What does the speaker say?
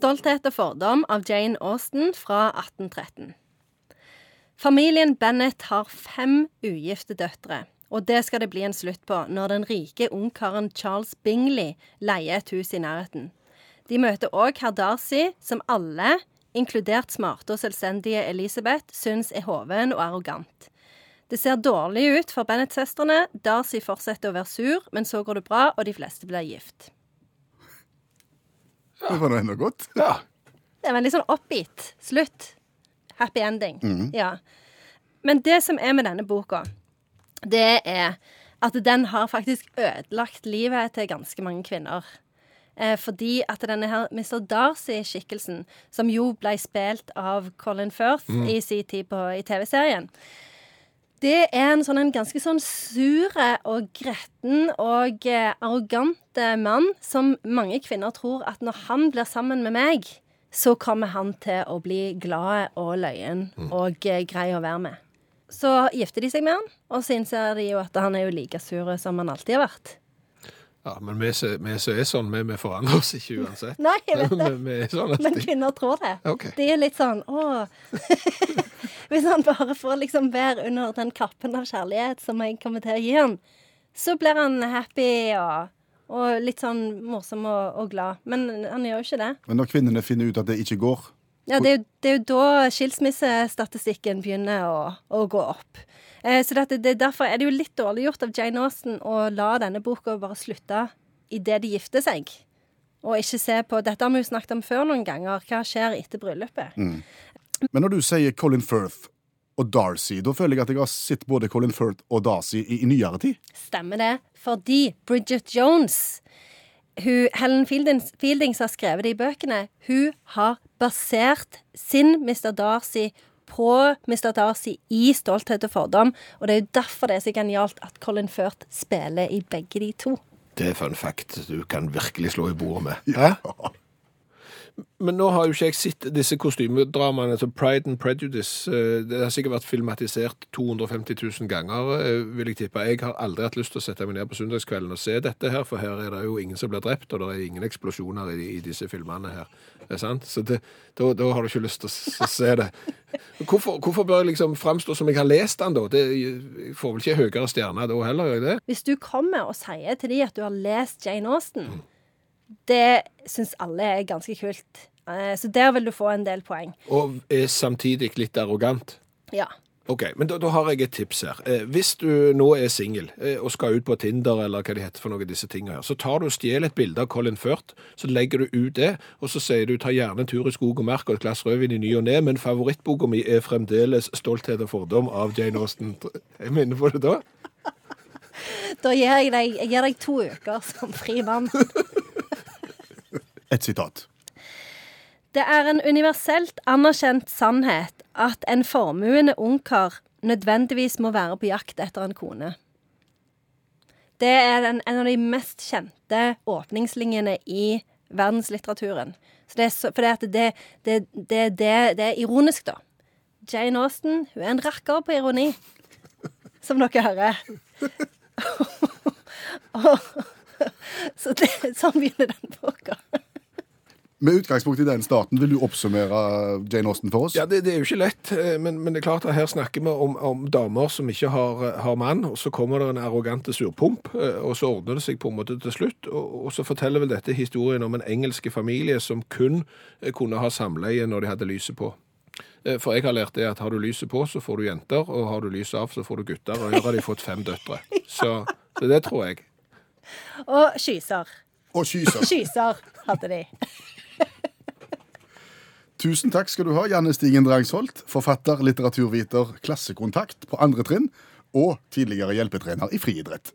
'Stolthet og fordom' av Jane Austen fra 1813. Familien Bennett har fem ugifte døtre, og det skal det bli en slutt på når den rike ungkaren Charles Bingley leier et hus i nærheten. De møter òg herr Darcy, som alle, inkludert smarte og selvstendige Elisabeth, syns er hoven og arrogant. Det ser dårlig ut for Bennett-søstrene. Darcy fortsetter å være sur, men så går det bra, og de fleste blir gift. Det var nå enda godt. Ja. Det en litt sånn oppgitt. Slutt. Happy ending. Ja. Men det som er med denne boka, det er at den har faktisk ødelagt livet til ganske mange kvinner. Eh, fordi at denne her Mr. Darcy-skikkelsen, som jo ble spilt av Colin Firth i sin tid på, i TV-serien, det er en, sånn, en ganske sånn sure og gretten og eh, arrogante mann som mange kvinner tror at når han blir sammen med meg, så kommer han til å bli glad og løyen og eh, grei å være med. Så gifter de seg med han, og så innser de jo at han er jo like sur som han alltid har vært. ja, men vi som er sånn, vi, vi forandrer oss ikke uansett. Nei, jeg vet det. Vi, vi sånn Men kvinner tror det. Okay. De er litt sånn å Hvis han bare får liksom være under den kappen av kjærlighet som jeg kommer til å gi han, så blir han happy og, og litt sånn morsom og, og glad. Men han gjør jo ikke det. Men når kvinnene finner ut at det ikke går Ja, det er jo, det er jo da skilsmissestatistikken begynner å, å gå opp. Eh, så det, det, derfor er det jo litt dårlig gjort av Jane Austen å la denne boka bare slutte idet de gifter seg. Og ikke se på Dette har vi jo snakket om før noen ganger. Hva skjer etter bryllupet? Men når du sier Colin Firth og Darcy, da føler jeg at jeg har sett både Colin Firth og Darcy i, i nyere tid. Stemmer det. Fordi Bridget Jones, hun, Helen Fieldings, Fieldings har skrevet det i bøkene, hun har basert sin Mr. Darcy på Mr. Darcy i Stolthet og fordom. Og det er jo derfor det er så genialt at Colin Firth spiller i begge de to. Det er fun fact du kan virkelig slå i bordet med. Hæ? Men nå har jo ikke jeg sett disse kostymedramaene, til Pride and Prejudice. eh, Det har sikkert vært filmatisert 250 000 ganger, eh, vil jeg tippe. Jeg har aldri hatt lyst til å sette meg ned på søndagskvelden og se dette her, for her er det jo ingen som blir drept, og det er ingen eksplosjoner i, i disse filmene her. Det er sant? Så det, da, da har du ikke lyst til å se det. Hvorfor, hvorfor bør jeg liksom framstå som jeg har lest den, da? Det, jeg får vel ikke høyere stjerne da heller, gjør jeg det? Hvis du kommer og sier til de at du har lest Jane Austen, det syns alle er ganske kult. Eh, Så der vil du få en del poeng. Og er samtidig litt arrogant. Ja. Ok, men da, da har jeg et tips her. Eh, hvis du nå er singel eh, og skal ut på Tinder eller hva de heter for noe disse tingene her, så tar du og stjeler et bilde av Colin Firth, så legger du ut det, og så sier du ta gjerne en tur i skog og mark og et glass rødvin i ny og ne, men favorittboka mi er fremdeles Stolthet og fordom av Jane Austen. Jeg minner på det da. Da gir jeg deg, jeg gir deg to uker som fri mann. Et sitat. Det er en universelt anerkjent sannhet at en formuende ungkar nødvendigvis må være på jakt etter en kone. Det er den, en av de mest kjente åpningslinjene i verdenslitteraturen. Så det er så, for det, det, det, det er ironisk, da. Jane Austen hun er en rakker på ironi, som dere hører. Så det, sånn begynner den boka. Med utgangspunkt i den starten, vil du oppsummere Jane Austen for oss? Ja, det, det er jo ikke lett, eh, men, men det er klart at her snakker vi om, om damer som ikke har, har mann, og så kommer det en arrogante surpomp, eh, og så ordner det seg på en måte til slutt, og, og så forteller vel dette historien om en engelske familie som kun eh, kunne ha samleie når de hadde lyset på. Eh, For jeg har lært det at har du lyset på, så får du jenter, og har du lyset av, så får du gutter, og her har de fått fem døtre. Så, så det tror jeg. Og skyser. Og kyser. Kyser hadde de. Tusen takk skal du ha, Janne Stigen Drangsholt, forfatter, litteraturviter, klassekontakt på andre trinn og tidligere hjelpetrener i friidrett.